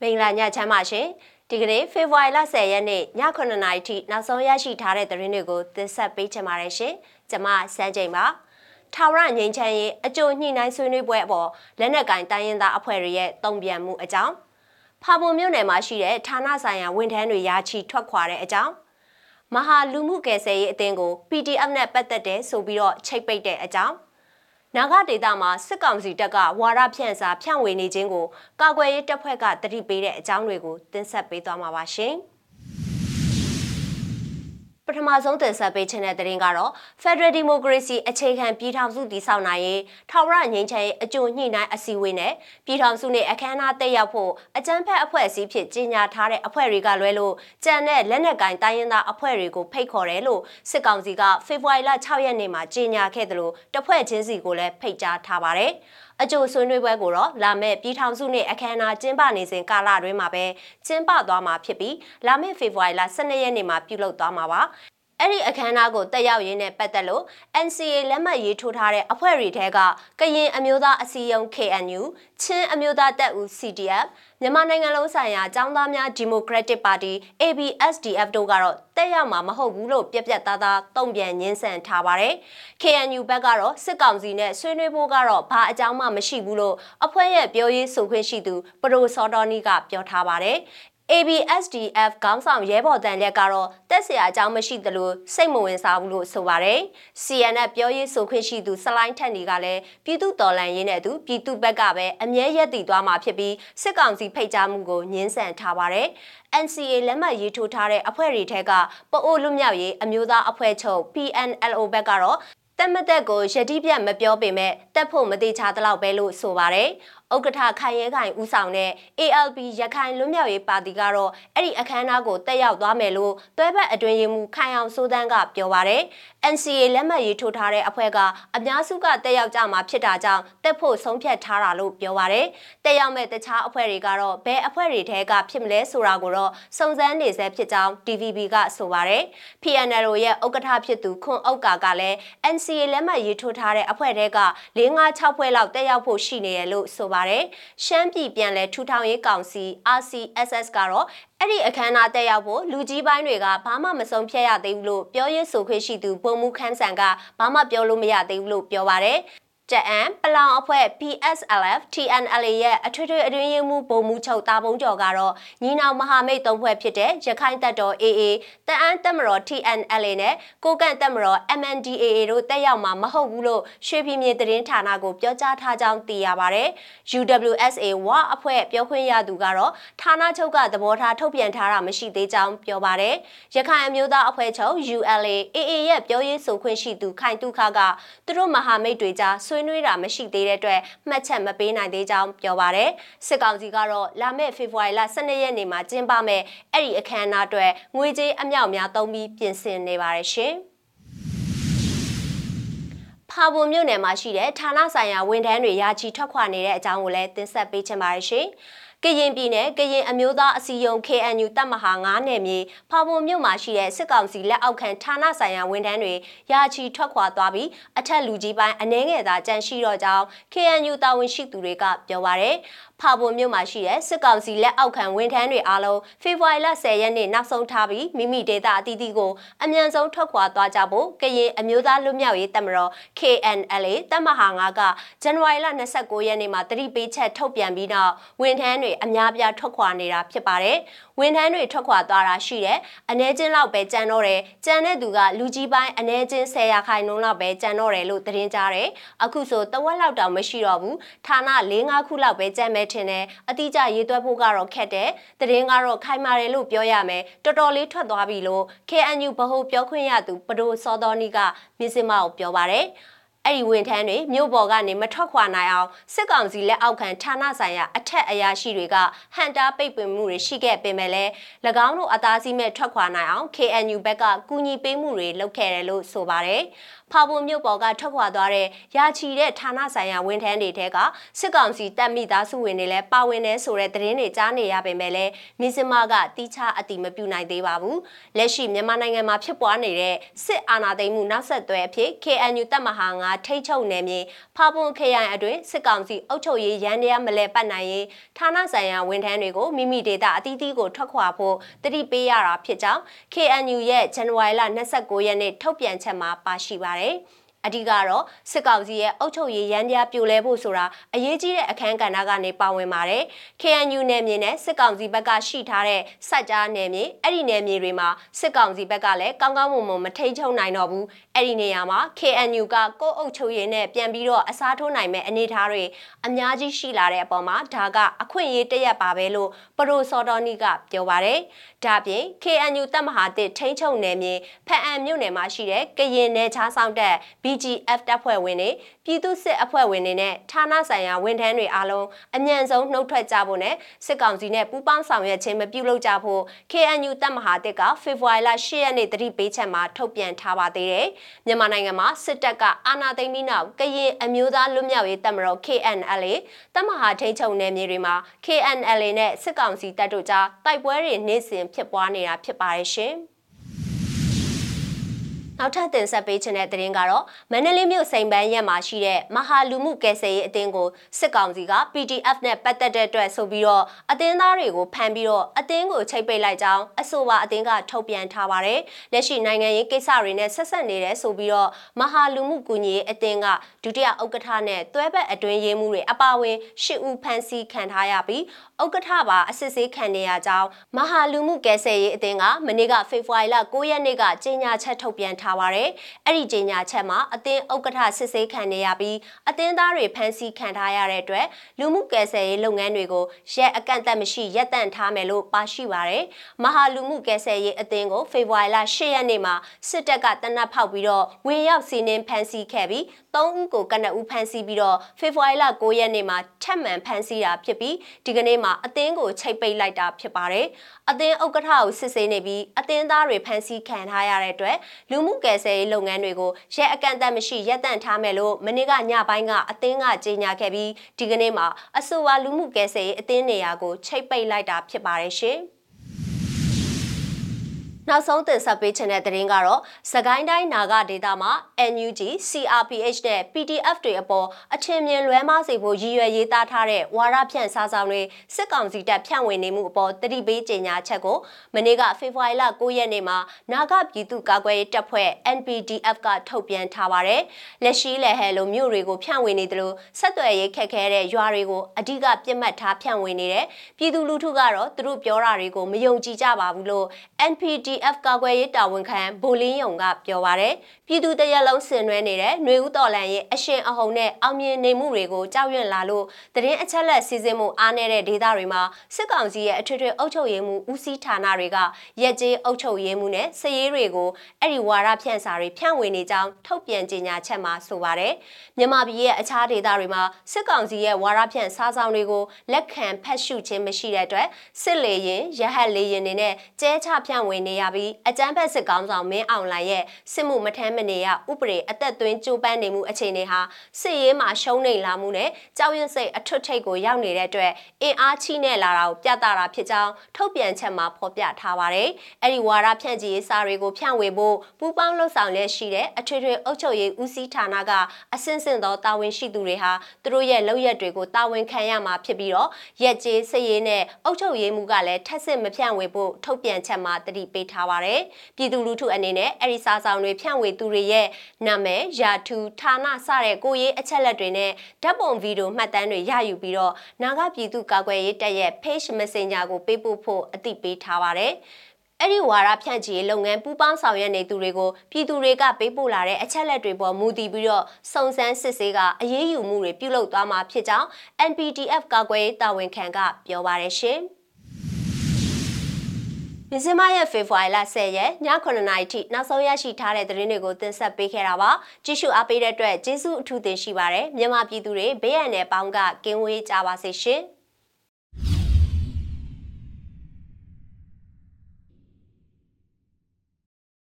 မင်္ဂလာညချမ်းပါရှင်ဒီကနေ့ဖေဖော်ဝါရီလ10ရက်နေ့ည9:00နာရီထိနောက်ဆုံးရရှိထားတဲ့သတင်းတွေကိုတင်ဆက်ပေးချင်ပါတယ်ရှင်ကျွန်မစန်းချိန်ပါထာဝရငြိမ်းချမ်းရေးအကြိုညှိနှိုင်းဆွေးနွေးပွဲအပေါ်လက်နက်ကင်တိုင်းရင်းသားအဖွဲ့တွေရဲ့တုံ့ပြန်မှုအကြောင်းဖာပုံမြို့နယ်မှာရှိတဲ့ဌာနဆိုင်ရာဝန်ထမ်းတွေရာချီထွက်ခွာတဲ့အကြောင်းမဟာလူမှုကယ်ဆယ်ရေးအသင်းကို PDF နဲ့ပတ်သက်တဲ့ဆိုပြီးတော့ချိတ်ပိတ်တဲ့အကြောင်း နာဂဒေတာမှာစစ်ကောင်စီတပ်ကဝါရဖြန့်စာဖြန့်ဝေနေခြင်းကိုကာကွယ်ရေးတပ်ဖွဲ့ကတတိပေးတဲ့အကြောင်းတွေကိုတင်ဆက်ပေးသွားမှာပါရှင်။ပ ထမဆုံးတင်ဆက်ပေးခြင်းတဲ့သတင်းကတော့ Federal Democracy အခြေခံပြည်ထောင်စုတည်ဆောက်နိုင်ရေးထာဝရငြိမ်းချမ်းရေးအကျိုးညှိနှိုင်းအစည်းအဝေးနဲ့ပြည်ထောင်စုနဲ့အခမ်းအနားတက်ရောက်ဖို့အကြမ်းဖက်အဖွဲ့အစည်းဖြစ်ကြီးညာထားတဲ့အဖွဲ့တွေကလွဲလို့ကြံတဲ့လက်နက်ကိုင်တိုင်းရင်းသားအဖွဲ့တွေကိုဖိတ်ခေါ်တယ်လို့စစ်ကောင်စီကဖေဖော်ဝါရီလ6ရက်နေ့မှာကြီးညာခဲ့တယ်လို့တဖွဲ့ချင်းစီကိုလည်းဖိတ်ကြားထားပါတယ်။ အကျိုးဆွေးနွေးပွဲကိုတော့လာမယ့်ပြည်ထောင်စုနှစ်အခမ်းအနားကျင်းပနေစဉ်ကာလတွင်းမှာပဲကျင်းပသွားမှာဖြစ်ပြီးလာမယ့်ဖေဖော်ဝါရီလ12ရက်နေ့မှာပြုလုပ်သွားမှာပါ အဲ့ဒီအခမ်းအနားကိုတက်ရောက်ရင်းနဲ့ပတ်သက်လို့ NCA လက်မှတ်ရေးထိုးထားတဲ့အဖွဲ့တွေထဲကကရင်အမျိုးသားအစည်းအရုံး KNU ချင်းအမျိုးသားတပ်ဦး CDF မြန်မာနိုင်ငံလုံးဆိုင်ရာចောင်းသားများဒီမိုကရက်တစ်ပါတီ ABSDF တို့ကတော့တက်ရောက်မှာမဟုတ်ဘူးလို့ပြက်ပြက်သားသားတုံ့ပြန်ညှင်းဆန်ထားပါတယ်။ KNU ဘက်ကတော့စစ်ကောင်စီနဲ့ဆွေးနွေးဖို့ကတော့ဘာအကြောင်းမှမရှိဘူးလို့အဖွဲ့ရဲ့ပြောရေးဆိုခွင့်ရှိသူပရိုစော်တော်နီကပြောထားပါတယ်။ ABSDF ခေါင်းဆောင်ရဲဘော်တန်လက်ကတော့တက်เสียအကြောင်းမရှိသလိုစိတ်မဝင်စားဘူးလို့ဆိုပါတယ်။ CNN ပြောရေးဆိုခွင့်ရှိသူစလိုင်းထက်နေကလည်းပြည်သူတော်လှန်ရေးနဲ့သူပြည်သူဘက်ကပဲအမြဲရက်တည်သွားမှာဖြစ်ပြီးစစ်ကောင်စီဖိတ်ကြားမှုကိုညှင်းဆန်ထားပါတယ်။ NCA လက်မှတ်ရေးထိုးထားတဲ့အဖွဲ့တွေထက်ကပအိုးလွတ်မြောက်ရေးအမျိုးသားအဖွဲ့ချုပ် PNLO ဘက်ကတော့တက်မတက်ကိုရတိပြတ်မပြောပေမဲ့တက်ဖို့မသေးချာတလောက်ပဲလို့ဆိုပါတယ်။ ဥက္ကဋ္ဌခိုင်ရဲခိုင်ဦးဆောင်တဲ့ ALP ရခိုင်လွတ်မြောက်ရေးပါတီကတော့အဲ့ဒီအခမ်းအနားကိုတက်ရောက်သွားမယ်လို့တွဲဘက်အတွင်းရေးမှူးခိုင်အောင်စိုးတန်းကပြောပါတယ်။ NCA လက်မှတ်ရေးထိုးထားတဲ့အဖွဲ့ကအများစုကတက်ရောက်ကြမှာဖြစ်တာကြောင့်တက်ဖို့ဆုံးဖြတ်ထားတာလို့ပြောပါတယ်။တက်ရောက်မဲ့တခြားအဖွဲ့တွေကတော့ဘယ်အဖွဲ့တွေထဲကဖြစ်မလဲဆိုတာကိုတော့စုံစမ်းနေဆဲဖြစ်ကြောင်း DVB ကဆိုပါတယ်။ PNL ရဲ့ဥက္ကဋ္ဌဖြစ်သူခွန်ဥက္ကာကလည်း NCA လက်မှတ်ရေးထိုးထားတဲ့အဖွဲ့တွေက၄၅6ဖွဲ့လောက်တက်ရောက်ဖို့ရှိနေတယ်လို့ဆိုပါတယ်။ရှမ်းပြည်ပြန်လည်ထူထောင်ရေးကောင်စီ RCSS ကတော့အဲ့ဒီအခမ်းအနားတက်ရောက်ဖို့လူကြီးပိုင်းတွေကဘာမှမဆုံးဖြတ်ရသေးဘူးလို့ပြောရေးဆိုခွင့်ရှိသူပုံမှုခန်းဆန်ကဘာမှပြောလို့မရသေးဘူးလို့ပြောပါတယ်။ ကြအံပလောင်အဖွဲ့ PSLF TNLA ရဲ့အထွေထွေအတွင်းရေးမှူးဗိုလ်မှူးချုပ်တာဘုံကျော်ကတော့ညီနောင်မဟာမိတ်သုံးဖွဲ့ဖြစ်တဲ့ရခိုင်တပ်တော် AA တအန်းတပ်မတော် TNLA နဲ့ကိုကန့်တပ်မတော် MNDAA တို့တက်ရောက်မှာမဟုတ်ဘူးလို့ရွှေပြည်မြေသတင်းဌာနကိုပြောကြားထားကြောင်းသိရပါဗျ။ UWSA ဝအဖွဲ့ပြောခွင့်ရသူကတော့ဌာနချုပ်ကသဘောထားထုတ်ပြန်ထားတာမရှိသေးကြောင်းပြောပါတယ်။ရခိုင်အမျိုးသားအဖွဲ့ချုပ် ULA AA ရဲ့ပြောရေးဆိုခွင့်ရှိသူခိုင်တုခကသူတို့မဟာမိတ်တွေကြားဆွေးနွေးတာမရှိသေးတဲ့အတွက်မှတ်ချက်မပေးနိုင်သေးကြောင်းပြောပါရယ်စစ်ကောင်စီကတော့လာမယ့်ဖေဖော်ဝါရီလ12ရက်နေ့မှာကျင်းပမယ့်အဲ့ဒီအခမ်းအနားအတွက်ငွေကြေးအမြောက်များသုံးပြီးပြင်ဆင်နေပါတယ်ရှင်ဖာပုံမြို့နယ်မှာရှိတဲ့ဌာနဆိုင်ရာဝန်ထမ်းတွေရာချီထွက်ခွာနေတဲ့အကြောင်းကိုလည်းတင်ဆက်ပေးချင်ပါတယ်ရှင်။ ကရင်ပြည်နယ်ကရင်အမျိုးသားအစည်းအရုံး KNU တပ်မဟာ9နယ်မြေဖာပုံမြို့မှာရှိတဲ့စစ်ကောင်စီလက်အောက်ခံဌာနဆိုင်ရာဝန်ထမ်းတွေရာချီထွက်ခွာသွားပြီးအထက်လူကြီးပိုင်းအနှဲငယ်သာကြန့်ရှိတော့ကြောင်း KNU တာဝန်ရှိသူတွေကပြောပါရယ်ဖာပုံမြို့မှာရှိတဲ့စစ်ကောင်စီလက်အောက်ခံဝန်ထမ်းတွေအားလုံးဖေဖော်ဝါရီလ10ရက်နေ့နောက်ဆုံးထားပြီးမိမိဒေသအသီးသီးကိုအမြန်ဆုံးထွက်ခွာသွားကြဖို့ကရင်အမျိုးသားလွတ်မြောက်ရေးတပ်မတော် KNLA တပ်မဟာ9ကဇန်နဝါရီလ29ရက်နေ့မှာတတိပေးချက်ထုတ်ပြန်ပြီးနောက်ဝန်ထမ်းတွေအများပြားထွက်ခွာနေတာဖြစ်ပါတယ်။ဝန်ထမ်းတွေထွက်ခွာသွားတာရှိတယ်။အနေချင်းလောက်ပဲကြံတော့တယ်။ကြံတဲ့သူကလူကြီးပိုင်းအနေချင်း10ရာခိုင်နှုန်းလောက်ပဲကြံတော့တယ်လို့သတင်းကြားတယ်။အခုဆိုတဝက်လောက်တောင်မရှိတော့ဘူး။ဌာန၄၅ခုလောက်ပဲကြံမဲ့ထင်တယ်။အတိအကျရေးသွက်ဖို့ကတော့ခက်တယ်။သတင်းကတော့ခိုင်မာတယ်လို့ပြောရမယ်။တော်တော်လေးထွက်သွားပြီလို့ KNU ဗဟိုပြောခွင့်ရသူပဒိုစောတော်နီကမြစ်စမကိုပြောပါတယ်။ အဲ့ဒီဝန်ထမ်းတွေမြို့ပေါ်ကနေမထွက်ခွာနိုင်အောင်စစ်ကောင်စီလက်အောက်ခံဌာနဆိုင်ရာအထက်အရာရှိတွေကဟန်တာပိတ်ပင်မှုတွေရှိခဲ့ပေမဲ့လည်း၎င်းတို့အသားစီးမဲ့ထွက်ခွာနိုင်အောင် KNU ဘက်ကကူညီပေးမှုတွေလုပ်ခဲ့တယ်လို့ဆိုပါတယ်။ဖာပုံမြို့ပေါ်ကထွက်ခွာသွားတဲ့ရာချီတဲ့ဌာနဆိုင်ရာဝန်ထမ်းတွေထဲကစစ်ကောင်စီတပ်မိသားစုဝင်တွေလည်းပါဝင်နေဆိုတဲ့သတင်းတွေကြားနေရပေမဲ့လည်းမင်းစမကတီးခြားအတိမပြုနိုင်သေးပါဘူး။လက်ရှိမြန်မာနိုင်ငံမှာဖြစ်ပွားနေတဲ့စစ်အာဏာသိမ်းမှုနောက်ဆက်တွဲအဖြစ် KNU တပ်မဟာ9ထိတ်ချုပ်နယ်မြေဖာပုံခရိုင်အတွင်းစစ်ကောင်စီအုပ်ချုပ်ရေးရန်တရားမလဲပတ်နိုင်ရေးဌာနဆိုင်ရာဝန်ထမ်းတွေကိုမိမိဒေသအသီးသီးကိုထွက်ခွာဖို့တတိပေးရတာဖြစ်ကြောင်း KNU ရဲ့ဇန်နဝါရီလ29ရက်နေ့ထုတ်ပြန်ချက်မှာပါရှိပါတယ်။诶 အဓိကတော့စစ်ကောင်စီရဲ့အုပ်ချုပ်ရေးရန်တရားပြိုလဲဖို့ဆိုတာအရေးကြီးတဲ့အခန်းကဏ္ဍကနေပါဝင်ပါတယ်။ KNU နယ်မြေနဲ့စစ်ကောင်စီဘက်ကရှိထားတဲ့စက်ကြားနယ်မြေအဲ့ဒီနယ်မြေတွေမှာစစ်ကောင်စီဘက်ကလည်းကောင်းကောင်းမွန်မွန်မထိန်ချုံနိုင်တော့ဘူး။အဲ့ဒီနေရာမှာ KNU ကကိုယ်အုပ်ချုပ်ရေးနဲ့ပြန်ပြီးတော့အစားထိုးနိုင်မဲ့အနေအထားတွေအများကြီးရှိလာတဲ့အပေါ်မှာဒါကအခွင့်အရေးတရက်ပါပဲလို့ပရိုစော်တော်နီကပြောပါတယ်။ဒါပြင် KNU တပ်မဟာတစ်ထိန်ချုံနယ်မြေဖအံမြို့နယ်မှာရှိတဲ့ကရင်နယ်ချားဆောင်တဲ့ BGF တပ်ဖွဲ့ဝင်တွေပြည်သူ့စစ်အဖွဲ့ဝင်တွေနဲ့ဌာနဆိုင်ရာဝန်ထမ်းတွေအားလုံးအမြန်ဆုံးနှုတ်ထွက်ကြဖို့နဲ့စစ်ကောင်စီနဲ့ပူးပေါင်းဆောင်ရွက်ခြင်းမပြုလုပ်ကြဖို့ KNU တပ်မဟာတစ်ကဖေဖော်ဝါရီလ10ရက်နေ့တတိပေးချက်မှာထုတ်ပြန်ထားပါသေးတယ်။မြန်မာနိုင်ငံမှာစစ်တပ်ကအာဏာသိမ်းပြီးနောက်ကရင်အမျိုးသားလွတ်မြောက်ရေးတပ်မတော် KNLA တပ်မဟာထိန်းချုပ်နယ်မြေတွေမှာ KNLA နဲ့စစ်ကောင်စီတပ်တို့ကြားတိုက်ပွဲတွေနေ့စဉ်ဖြစ်ပွားနေတာဖြစ်ပါတယ်ရှင်။ နောက်ထပ်တင်ဆက်ပေးခြင်းတဲ့သတင်းကတော့မန္တလေးမြို့စိန်ပန်းရက်မှာရှိတဲ့မဟာလူမှုကယ်ဆယ်ရေးအသင်းကိုစစ်ကောင်စီက PDF နဲ့ပတ်သက်တဲ့အတွက်ဆိုပြီးတော့အသင်းသားတွေကိုဖမ်းပြီးတော့အသင်းကိုချိတ်ပိတ်လိုက်ကြောင်းအဆိုပါအသင်းကထုတ်ပြန်ထားပါတယ်။လက်ရှိနိုင်ငံရေးကိစ္စတွေနဲ့ဆက်ဆက်နေတယ်ဆိုပြီးတော့မဟာလူမှုကူညီရေးအသင်းကဒုတိယဥက္ကဋ္ဌနဲ့တွဲဘက်အတွင်းရေးမှုတွေအပါအဝင်၈ဦးဖမ်းဆီးခံထားရပြီးဥက္ကဋ္ဌပါအစစ်ဆေးခံနေရကြောင်းမဟာလူမှုကယ်ဆယ်ရေးအသင်းကမနေ့ကဖေဖော်ဝါရီလ9ရက်နေ့ကကြေညာချက်ထုတ်ပြန်ထားပါတယ်။အဲ့ဒီကြေညာချက်မှာအသင်းဥက္ကဋ္ဌစစ်ဆေးခံနေရပြီးအသင်းသားတွေဖမ်းဆီးခံထားရတဲ့အတွက်လူမှုကယ်ဆယ်ရေးလုပ်ငန်းတွေကိုရက်အကန့်အသတ်မရှိရပ်တန့်ထားမယ်လို့ပါရှိပါတယ်။မဟာလူမှုကယ်ဆယ်ရေးအသင်းကိုဖေဖော်ဝါရီလ10ရက်နေ့မှာစစ်တပ်ကတနက်ဖောက်ပြီးတော့ဝင်ရောက်စီးနင်းဖမ်းဆီးခဲ့ပြီး3ဦးကိုကနအူးဖမ်းဆီးပြီးတော့ဖေဖော်ဝါရီလ9ရက်နေ့မှာထပ်မံဖမ်းဆီးတာဖြစ်ပြီးဒီကနေ့မှာအသင်းကိုချိတ်ပိတ်လိုက်တာဖြစ်ပါတယ်။အသင်းဥက္ကဋ္ဌကိုစစ်ဆေးနေပြီးအသင်းသားတွေဖမ်းဆီးခံထားရတဲ့အတွက်လူမှုကယ်ဆယ်ရေးလုပ်ငန်းတွေကိုရဲအကန့်အသတ်မရှိရပ်တန့်ထားမယ်လို့မနေ့ကညပိုင်းကအသင်းကကြေညာခဲ့ပြီးဒီကနေ့မှာအဆိုပါလူမှုကယ်ဆယ်ရေးအသင်းနေရာကိုချိတ်ပိတ်လိုက်တာဖြစ်ပါတယ်ရှင်။ နောက်ဆုံးတင်ဆက်ပေးချင်တဲ့သတင်းကတော့စကိုင်းတိုင်းနာဂဒေတာမှာ NUG, CRPH နဲ့ PDF တွေအပေါ်အထင်မြင်လွဲမှားစေဖို့ရည်ရွယ်ရေးသားထားတဲ့ဝါရဖြန့်စာဆောင်တွေစစ်ကောင်စီတပ်ဖြန့်ဝေနေမှုအပေါ်တတိပေးကြေညာချက်ကိုမနေ့ကဖေဖော်ဝါရီလ9ရက်နေ့မှာနာဂပြည်သူ့ကာကွယ်ရေးတပ်ဖွဲ့ NPDF ကထုတ်ပြန်ထားပါတယ်။လက်ရှိလက်ဟဲလိုမြို့တွေကိုဖြန့်ဝေနေတယ်လို့ဆက်သွယ်ရေးခက်ခဲတဲ့ရွာတွေကိုအဓိကပြစ်မှတ်ထားဖြန့်ဝေနေတယ်။ပြည်သူလူထုကတော့သူတို့ပြောတာတွေကိုမယုံကြည်ကြပါဘူးလို့ NPD CDF ကာကွယ်ရေးတာဝန်ခံဗိုလင်းယုံကပြောပါရယ်ပြည်သူတရက်လုံးဆင်နွှဲနေတဲ့ຫນွေဦးတော်လန်ရဲ့အရှင်အဟုန်နဲ့အောင်မြင်နေမှုတွေကိုကြောက်ရွံ့လာလို့တရင်အချက်လက်စီစဉ်မှုအားနည်းတဲ့ဒေသတွေမှာစစ်ကောင်စီရဲ့အထွေထွေအုပ်ချုပ်ရေးမှုဦးစီးဌာနတွေကရက်ကျေးအုပ်ချုပ်ရေးမှုနဲ့စည်ရေးတွေကိုအဲ့ဒီဝါရဖြန့်စာတွေဖြန့်ဝေနေကြောင်းထုတ်ပြန်ကြေညာချက်မှာဆိုပါရယ်မြန်မာပြည်ရဲ့အခြားဒေသတွေမှာစစ်ကောင်စီရဲ့ဝါရဖြန့်စာဆောင်တွေကိုလက်ခံဖတ်ရှုခြင်းမရှိတဲ့အတွက်စစ်လေရင်ရဟတ်လေရင်တွေနဲ့ကျဲချဖြန့်ဝေနေရပြီးအကြမ်းဖက်စစ်ကောင်ဆောင်မင်းအောင်လှိုင်ရဲ့စစ်မှုမထမ်းမနေရဥပဒေအသက်သွင်းကြိုးပမ်းနေမှုအခြေအနေဟာစစ်ရေးမှာရှုံးနေလာမှုနဲ့ကြောက်ရွံ့စိတ်အထွတ်ထိပ်ကိုရောက်နေတဲ့အတွက်အင်အားချိနဲ့လာတာကိုပြသတာဖြစ်ကြောင်းထုတ်ပြန်ချက်မှာဖော်ပြထားပါတယ်။အဲ့ဒီဝါဒဖြန့်ချီရေးစာတွေကိုဖြန့်ဝေဖို့ပူးပေါင်းလှုပ်ဆောင်လက်ရှိတဲ့အထွေထွေအုပ်ချုပ်ရေးဦးစီးဌာနကအဆင့်ဆင့်သောတာဝန်ရှိသူတွေဟာသူတို့ရဲ့လုပ်ရက်တွေကိုတာဝန်ခံရမှာဖြစ်ပြီးတော့ရက်ကျေးစစ်ရေးနဲ့အုပ်ချုပ်ရေးမှုကလည်းထက်စစ်မဖြန့်ဝေဖို့ထုတ်ပြန်ချက်မှာတတိပေးထားပါတယ်။ပြည်သူလူထုအနေနဲ့အဲ့ဒီစာဆောင်တွေဖြန့်ဝေသူတွေရဲ့နာမည်၊ယာထူဌာနစတဲ့ကိုရေးအချက်လက်တွေနဲ့ဓာတ်ပုံဗီဒီယိုမှတ်တမ်းတွေရယူပြီးတော့နာဂပြည်သူကာကွယ်ရေးတပ်ရဲ့ page messenger ကိုပေးပို့ဖို့အသိပေးထားပါတယ်။အဲ့ဒီဝါရဖြန့်ချီလုပ်ငန်းပူးပေါင်းဆောင်ရွက်နေသူတွေကိုပြည်သူတွေကပေးပို့လာတဲ့အချက်လက်တွေပေါ်မူတည်ပြီးတော့စုံစမ်းစစ်ဆေးကအရေးယူမှုတွေပြုလုပ်သွားမှာဖြစ်ကြောင်း NPDF ကာကွယ်ရေးတာဝန်ခံကပြောပါရရှင်။ မြစမရဲ့ဖေဖော်ဝါရီလ10ရက်ည9:00နာရီထိနောက်ဆုံးရရှိထားတဲ့သတင်းတွေကိုတင်ဆက်ပေးခဲ့တာပါကြည့်ရှုအားပေးတဲ့အတွက်ကျေးဇူးအထူးတင်ရှိပါတယ်မြန်မာပြည်သူတွေဘေးရန်နဲ့ပေါင်းကကင်းဝေးကြပါစေရှင်